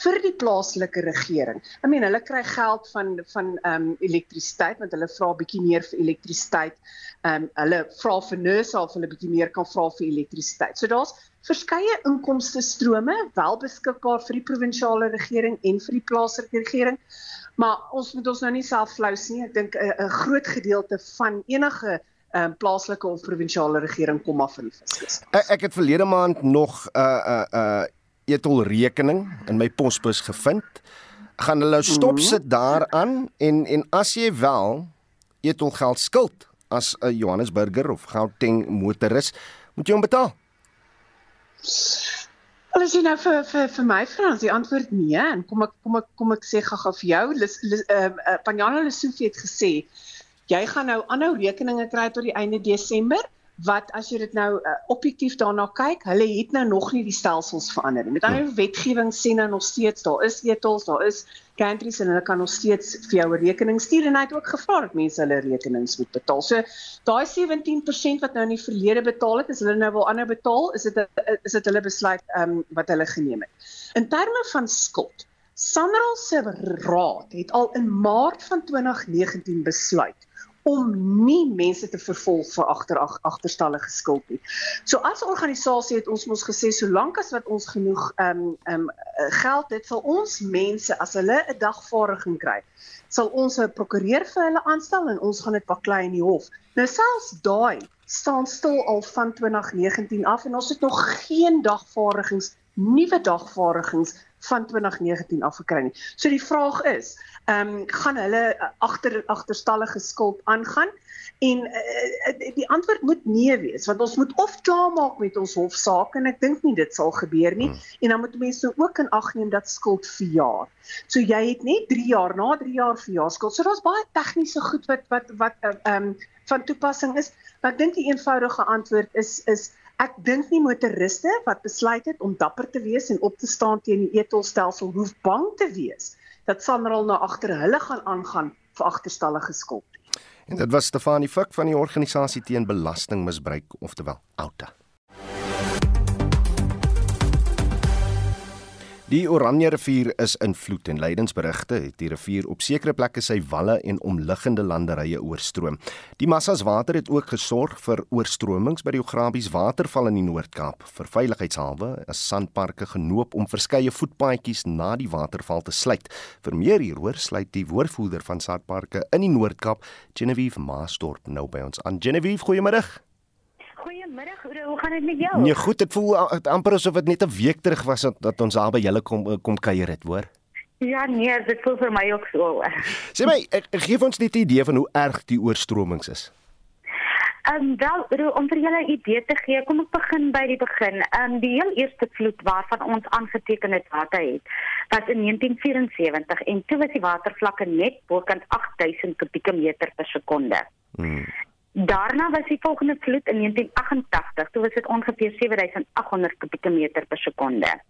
vir die plaaslike regering. I mean, hulle kry geld van van ehm um, elektrisiteit want hulle vra bietjie meer vir elektrisiteit. Ehm um, hulle vra vir nurse of hulle bietjie meer kan vra vir elektrisiteit. So daar's verskeie inkomste strome wel beskikbaar vir die provinsiale regering en vir die plaaslike regering. Maar ons moet ons nou nie self flous nie. Ek dink 'n groot gedeelte van enige um, plaaslike of provinsiale regering kom af van die fiskus. Ek, ek het verlede maand nog 'n uh, 'n uh, 'n uh, etolrekening in my posbus gevind. Gaan hulle stop mhm. sit daaraan en en as jy wel etolgeld skuld as 'n Johannesburger of Gauteng motoris, moet jy hom betaal. Hulle sê nou vir vir vir my Frans, die antwoord nee en kom ek kom ek kom ek sê gaga vir jou, ehm uh, Panjana Lesofie het gesê jy gaan nou aanhou rekeninge kry tot die einde Desember wat as jy dit nou uh, objektief daarna kyk, hulle het nou nog nie die stelsels verander nie. Met ander woorde, wetgewing sê nou nog steeds daar is etels, daar is countries en hulle kan nog steeds vir jou 'n rekening stuur en hy het ook gevra dat mense hulle rekenings moet betaal. So daai 17% wat nou in die verlede betaal het, as hulle nou wil aanhou betaal, is dit is dit hulle besluit ehm um, wat hulle geneem het. In terme van skuld Sanral se raad het al in Maart van 2019 besluit om nie mense te vervolg vir agter agterstallige skuld nie. So as organisasie het ons mos gesê solank as wat ons genoeg ehm um, ehm um, geld het vir ons mense as hulle 'n dagvaardiging kry, sal ons 'n prokureur vir hulle aanstel en ons gaan dit baklei in die hof. Nou selfs daai staan stil al van 2019 af en ons het nog geen dagvaardigings nuwe dagvaardigings van 2019 af gekry nie. So die vraag is, ehm um, gaan hulle agter agterstallige skuld aangaan? En uh, die antwoord moet nee wees want ons moet of klaarmaak met ons hofsaak en ek dink nie dit sal gebeur nie hmm. en dan moet mense ook in ag neem dat skuld verjaar. So jy het net 3 jaar na 3 jaar verjaar skuld. So daar's baie tegniese goed wat wat wat eh, ehm um, van toepassing is. Maar ek dink die eenvoudige antwoord is is ek dink nie motoriste wat besluit het om dapper te wees en op te staan teen die etolstelsel hoef bang te wees dat Sanral na agter hulle gaan aangaan vir agterstallige skuld. En dit was Stefanie Fik van die organisasie teen belastingmisbruik, oftewel OUTA. Die Oranje rivier is in vloed en lydensberigte het die rivier op sekere plekke sy walle en omliggende landerye oorstroom. Die massas water het ook gesorg vir oorstromings by die Ograbies waterval in die Noord-Kaap. Vir veiligheidshalwe is sandparke genoop om verskeie voetpaadjies na die waterval te sluit. Vir meer hieroor sluit die woordvoerder van sandparke in die Noord-Kaap, Genevieve Maasdorp, nou by ons aan. Genevieve, goeiemôre. Goeiemiddag, hoe gaan dit met jou? Nee, goed, dit voel amper asof dit net 'n week terug was dat, dat ons daar by julle kom eh, kom kuier het, hoor. Ja, nee, dit voel vir my ook so. [laughs] Sê my, ek, ek gee ons net 'n idee van hoe erg die oorstromings is. Ehm um, wel, om vir julle 'n idee te gee, kom ek begin by die begin. Ehm um, die heel eerste vloed waarvan ons aangeteken het water het, was in 1974 en toe was die watervlakke net bokant 8000 kubieke meter per sekonde. Hmm. Daarna was die volgende vloed in 1988, toe was dit ongeveer 7800 kubieke meter per sekonde.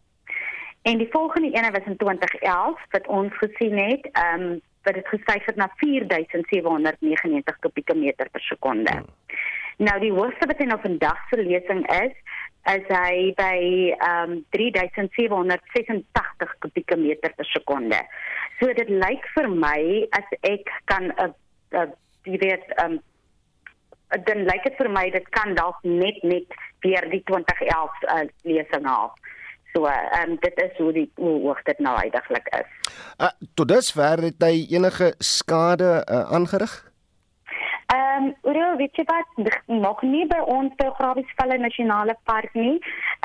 En die volgende ene was in 2011 wat ons gesien het, ehm um, wat dit gestyg het na 4799 kubieke meter per sekonde. Nou die hoogste wat in nou vandag se lesing is, is hy by ehm um, 3786 kubieke meter per sekonde. So dit lyk vir my as ek kan 'n jy weet ehm um, dan lyk dit vir my dit kan dalk net net weer die 2011 uh, lesing haal. So ehm um, dit is hoe die hoe hoog dit nou uiteindelik is. Uh, tot dusver het hy enige skade uh, aangerig? Ehm um, oor weet jy wat nog nie by ons by Grafiesvalle Nasionale Park nie.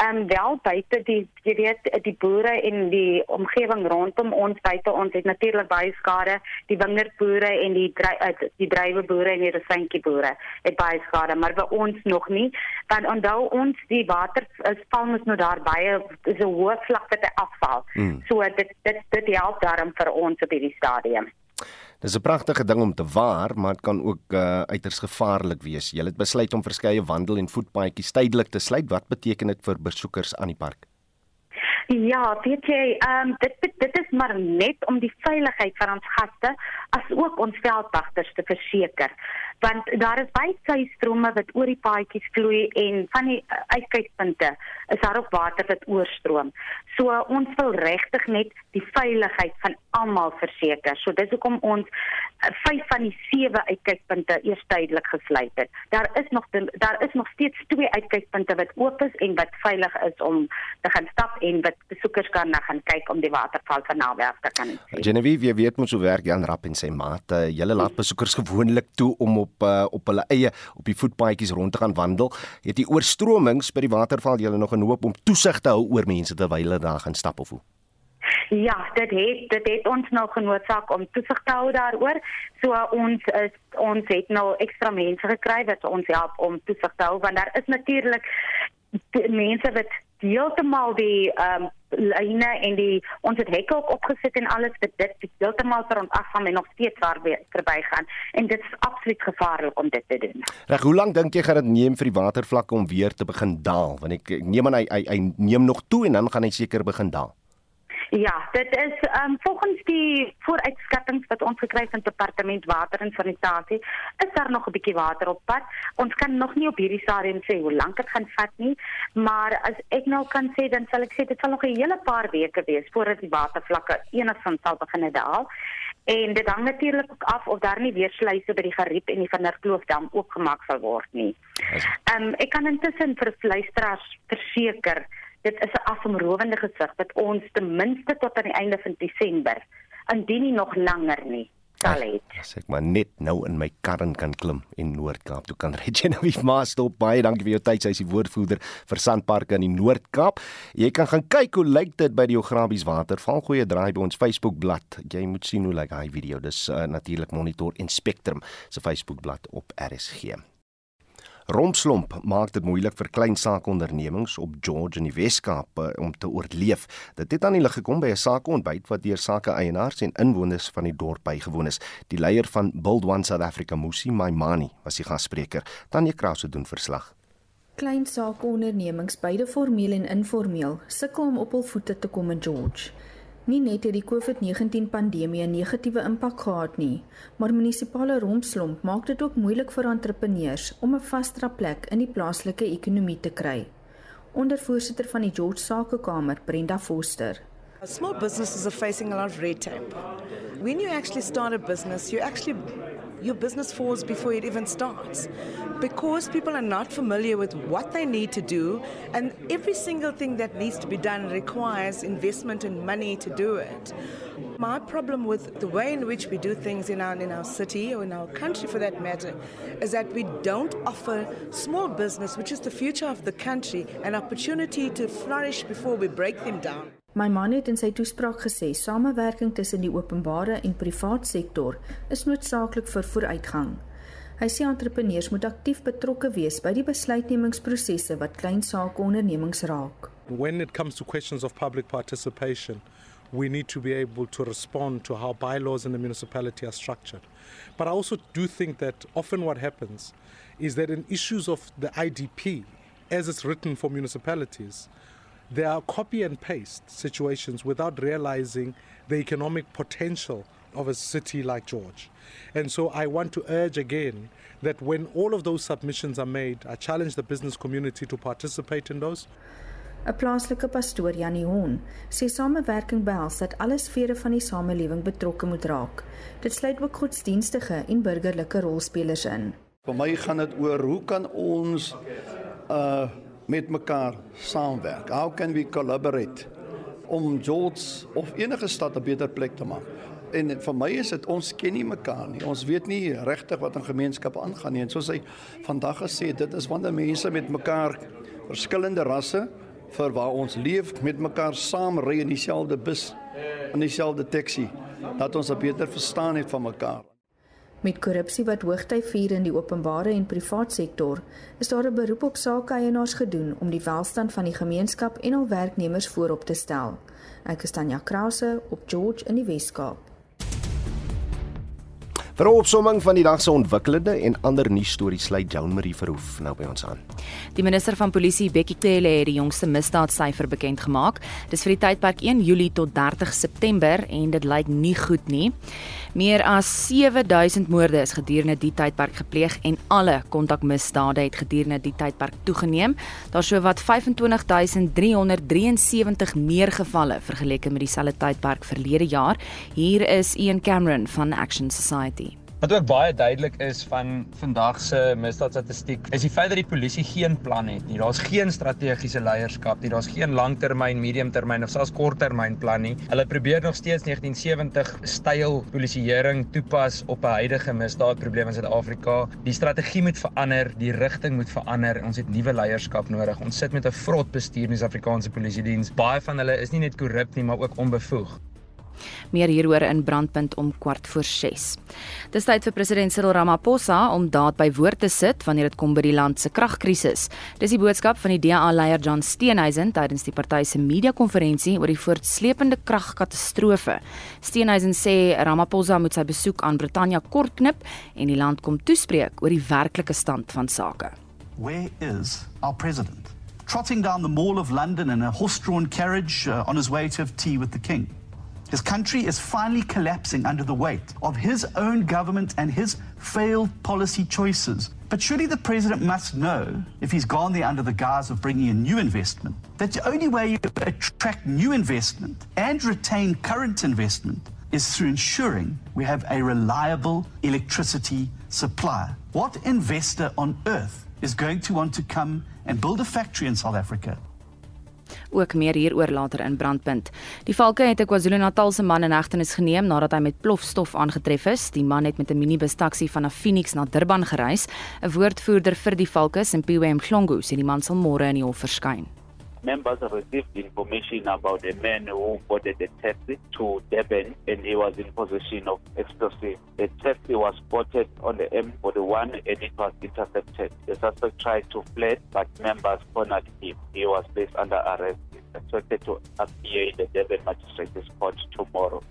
Ehm um, wel buite die jy weet die boere en die omgewing rondom ons buite ons het natuurlik baie skade. Die wingerdboere en die eh, die druiweboere en die rosientjie boere het baie skade, maar by ons nog nie. Want onthou ons die water is val mos nou daar baie is 'n hoë vlakte te afval. Hmm. So dit dit dit help daarom vir ons op hierdie stadium. Dis 'n pragtige ding om te waar, maar dit kan ook uh, uiters gevaarlik wees. Jy het besluit om verskeie wandel- en voetpaadjies tydelik te sluit. Wat beteken dit vir besoekers aan die park? Ja, weet jy, ehm um, dit dit is maar net om die veiligheid van ons gaste as ook ons veldwagters te verseker. Want daar is baie systrome wat oor die paadjies vloei en van die uh, uitkykpunte is daar ook water wat oorstroom. So uh, ons wil regtig net die veiligheid van almal verseker. So dis hoekom ons uh, vyf van die sewe uitkykpunte eers tydelik gesluit het. Daar is nog daar is nog steeds twee uitkykpunte wat oop is en wat veilig is om te gaan stap en wat besoekers kan na gaan kyk om die waterval van naweef te kan sien. Genevieve, jy weet mos hoe werk Jan Rapp en sy maat. Julle laat besoekers gewoonlik toe om op uh, op hulle eie op die voetpaadjies rond te gaan wandel. Het die oorstromings by die waterval julle nog 'n hoop om toesig te hou oor mense terwyl hulle daar gaan stap of hoe? Ja, dit het dit het ons nou genootsaak om toesig te hou daaroor. So ons is ons het nou ekstra mense gekry wat ons help om toesig te hou want daar is natuurlik mense wat heeltemal die ehm um, lyne en die ons het hekke ook opgesit en alles dit dit heeltemal vir ons afgaan en nog steeds weer verbygaan en dit is absoluut gevaarlik om dit te doen. Reg, hoe lank dink jy gaan dit neem vir die watervlakke om weer te begin daal? Want ek, ek neem aan hy, hy hy neem nog toe en dan gaan hy seker begin daal. Ja, dit is um, volgens die vooruitskattinge wat ons gekry het van departement water en sanitasie, is daar nog 'n bietjie water op pad. Ons kan nog nie op hierdie stadium sê hoe lank dit gaan vat nie, maar as ek nou kan sê dan sal ek sê dit sal nog 'n hele paar weke wees voordat die watervlakke enigstens sal begin daal. En dit hang natuurlik ook af of daar nie weer sluise by die Gariep en die Van der Kloofdam oopgemaak sal word nie. Ehm um, ek kan intussen vir luisteraars verseker dit is 'n afomrowende gesig wat ons ten minste tot aan die einde van Desember indien nie nog langer nie gestel het. As ek maar net nou in my karren kan klim in Noord-Kaap, toe kan [laughs] Regenevieve Maastop baie dankie vir jou tyd. Sy is die woordvoerder vir Sandparke in die Noord-Kaap. Jy kan gaan kyk hoe lyk dit by die Ograbies waterval. Goeie draai by ons Facebook bladsy. Jy moet sien hoe lyk daai video. Dis uh, natuurlik Monitor en Spectrum se Facebook bladsy op RSG. Rompslomp maak dit moeilik vir klein saakondernemings op George in die Weskaap eh, om te oorleef. Dit het aan die lig gekom by 'n saakontbyt wat deur sake-eienaars en inwoners van die dorp bygewoon is. Die leier van Build One South Africa, Musi Maimani, was die gasspreker. Tanya Krause doen verslag. Klein saakondernemings, beide formeel en informeel, sukkel om op hul voete te kom in George. Nie net het die COVID-19 pandemie 'n negatiewe impak gehad nie, maar munisipale rompslomp maak dit ook moeilik vir entrepreneurs om 'n vaste plek in die plaaslike ekonomie te kry. Ondervoorsitter van die George Sakekamer, Brenda Foster. Small businesses are facing a lot of red tape. When you actually start a business, you actually your business falls before it even starts. Because people are not familiar with what they need to do and every single thing that needs to be done requires investment and money to do it. My problem with the way in which we do things in our in our city or in our country for that matter is that we don't offer small business which is the future of the country an opportunity to flourish before we break them down My man het in sy toespraak gesê samewerking tussen die openbare en privaat sektor is noodsaaklik vir vooruitgang. Hy sê entrepreneurs moet aktief betrokke wees by die besluitnemingsprosesse wat klein sake ondernemings raak. When it comes to questions of public participation, we need to be able to respond to how bylaws in the municipality are structured. But I also do think that often what happens is that in issues of the IDP as it's written for municipalities, There are copy and paste situations without realizing the economic potential of a city like George. And so I want to urge again that when all of those submissions are made, I challenge the business community to participate in those. 'n Plaaslike pastoor Janie Hon sê samewerking behels dat alle sfere van die samelewing betrokke moet raak. Dit sluit ook godsdienstige en burgerlike rolspelers in. Vir my gaan dit oor hoe kan ons uh met mekaar saamwerk? How can we collaborate om George of enige stad 'n beter plek te maak? En vir my is dit ons ken nie mekaar nie. Ons weet nie regtig wat in gemeenskappe aangaan nie. En soos hy vandag gesê het, dit is wanneer mense met mekaar verskillende rasse vir waar ons leef met mekaar saam ry in dieselfde bus in dieselfde taxi dat ons 'n beter verstaan het van mekaar. Met korrupsie wat hoogtyd vier in die openbare en privaat sektor, is daar 'n beroep op sakeeienaars gedoen om die welstand van die gemeenskap en hul werknemers voorop te stel. Ek is Tanya Krause op George in die Weskaap. Vir 'n opsomming van die dag se ontwikkelende en ander nuusstories sluit Joan Marie Verhoef nou by ons aan. Die minister van Polisie, Bekkie Cele, het die jongste misdaadsyfer bekend gemaak. Dis vir die tydperk 1 Julie tot 30 September en dit lyk nie goed nie. Meer as 7000 moorde is gedurende die tydperk gepleeg en alle kontakmisdade het gedurende die tydperk toegeneem. Daar sou wat 25373 meer gevalle vergeleke met dieselfde tydperk verlede jaar. Hier is Ian Cameron van Action Society. Wat ook baie duidelik is van vandag se misdaadstatistiek, is die feit dat die polisie geen plan het nie. Daar's geen strategiese leierskap nie. Daar's geen langtermyn, mediumtermyn of selfs korttermyn plan nie. Hulle probeer nog steeds 1970 styl polisieering toepas op 'n huidige misdaadprobleem in Suid-Afrika. Die strategie moet verander, die rigting moet verander. Ons het nuwe leierskap nodig. Ons sit met 'n vrot bestuur in die Suid-Afrikaanse Polisie diens. Baie van hulle is nie net korrup nie, maar ook onbevoeg. Meer hieroor in brandpunt om kwart voor 6. Dis tyd vir president Cyril Ramaphosa om daad by woord te sit wanneer dit kom by die land se kragkrisis. Dis die boodskap van die DA-leier John Steenhuisen tydens die party se media-konferensie oor die voortsleepende kragkatastrofe. Steenhuisen sê Ramaphosa moet sy besoek aan Brittanje kortknip en die land kom toespreek oor die werklike stand van sake. Where is our president? Trotting down the mall of London in a horse-drawn carriage uh, on his way to have tea with the king. His country is finally collapsing under the weight of his own government and his failed policy choices. But surely the president must know, if he's gone there under the guise of bringing in new investment, that the only way you attract new investment and retain current investment is through ensuring we have a reliable electricity supply. What investor on earth is going to want to come and build a factory in South Africa Ook meer hieroor later in Brandpunt. Die valke het 'n KwaZulu-Natal se man in hegtenis geneem nadat hy met plofstof aangetref is. Die man het met 'n minibus taxi van Phoenix na Durban gereis. 'n Woordvoerder vir die valke, Simpiwe Mhlongo, sê die man sal môre in die hof verskyn. Members received information about a man who boarded a taxi to Durban and he was in possession of explosives. The taxi was spotted on the M41 and it was intercepted. The suspect tried to flee, but members cornered him. He was placed under arrest. Expected to appear in the Durban Magistrates Court tomorrow.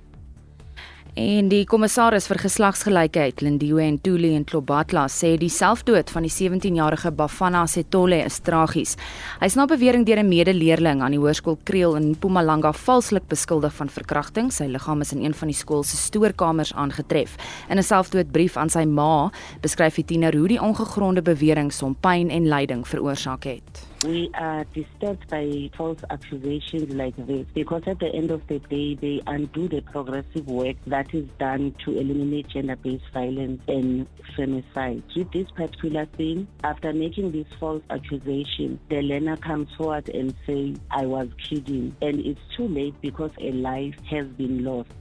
En die kommissaris vir geslagsgelykheid, Lindiwe Ntuli en Klobatla, sê die selfdood van die 17-jarige Bafana Setole is tragies. Hy is na bewering deur 'n medeleerling aan die hoërskool Kriel in Mpumalanga valslik beskuldig van verkrachting. Sy liggaam is in een van die skool se stoorkamers aangetref. In 'n selfdoodbrief aan sy ma beskryf die tiener hoe die ongegronde bewering hom pyn en lyding veroorsaak het. We are disturbed by false accusations like this because at the end of the day, they undo the progressive work that is done to eliminate gender based violence and femicide. With this particular thing, after making this false accusation, the learner comes forward and say, I was kidding. And it's too late because a life has been lost.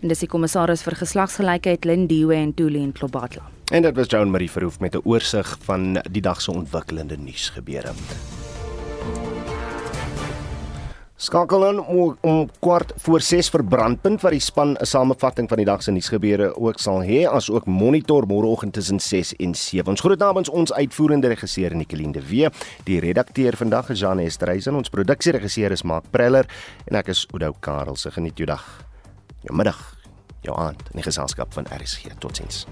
En dis die kommissaris vir geslagsgelykheid Lindiwe en Tulien Klobatla. En dit was Joan Marie Verhoef met 'n oorsig van die dag se ontwikkelende nuusgebeure. Skakel aan om, om kwart voor 6 vir brandpunt wat die span 'n samevatting van die dag se nuusgebeure ook sal hê as ook monitor môreoggend tussen 6 en 7. Ons groet namens ons uitvoerende regisseur Nicoline de Wee, die redakteur vandag is Jean Estreisen, ons produksieregisseur is Mark Preller en ek is Oudou Karel. Se geniet jou dag. Jou middag, jou aand in die geselskap van RSG. Totsiens.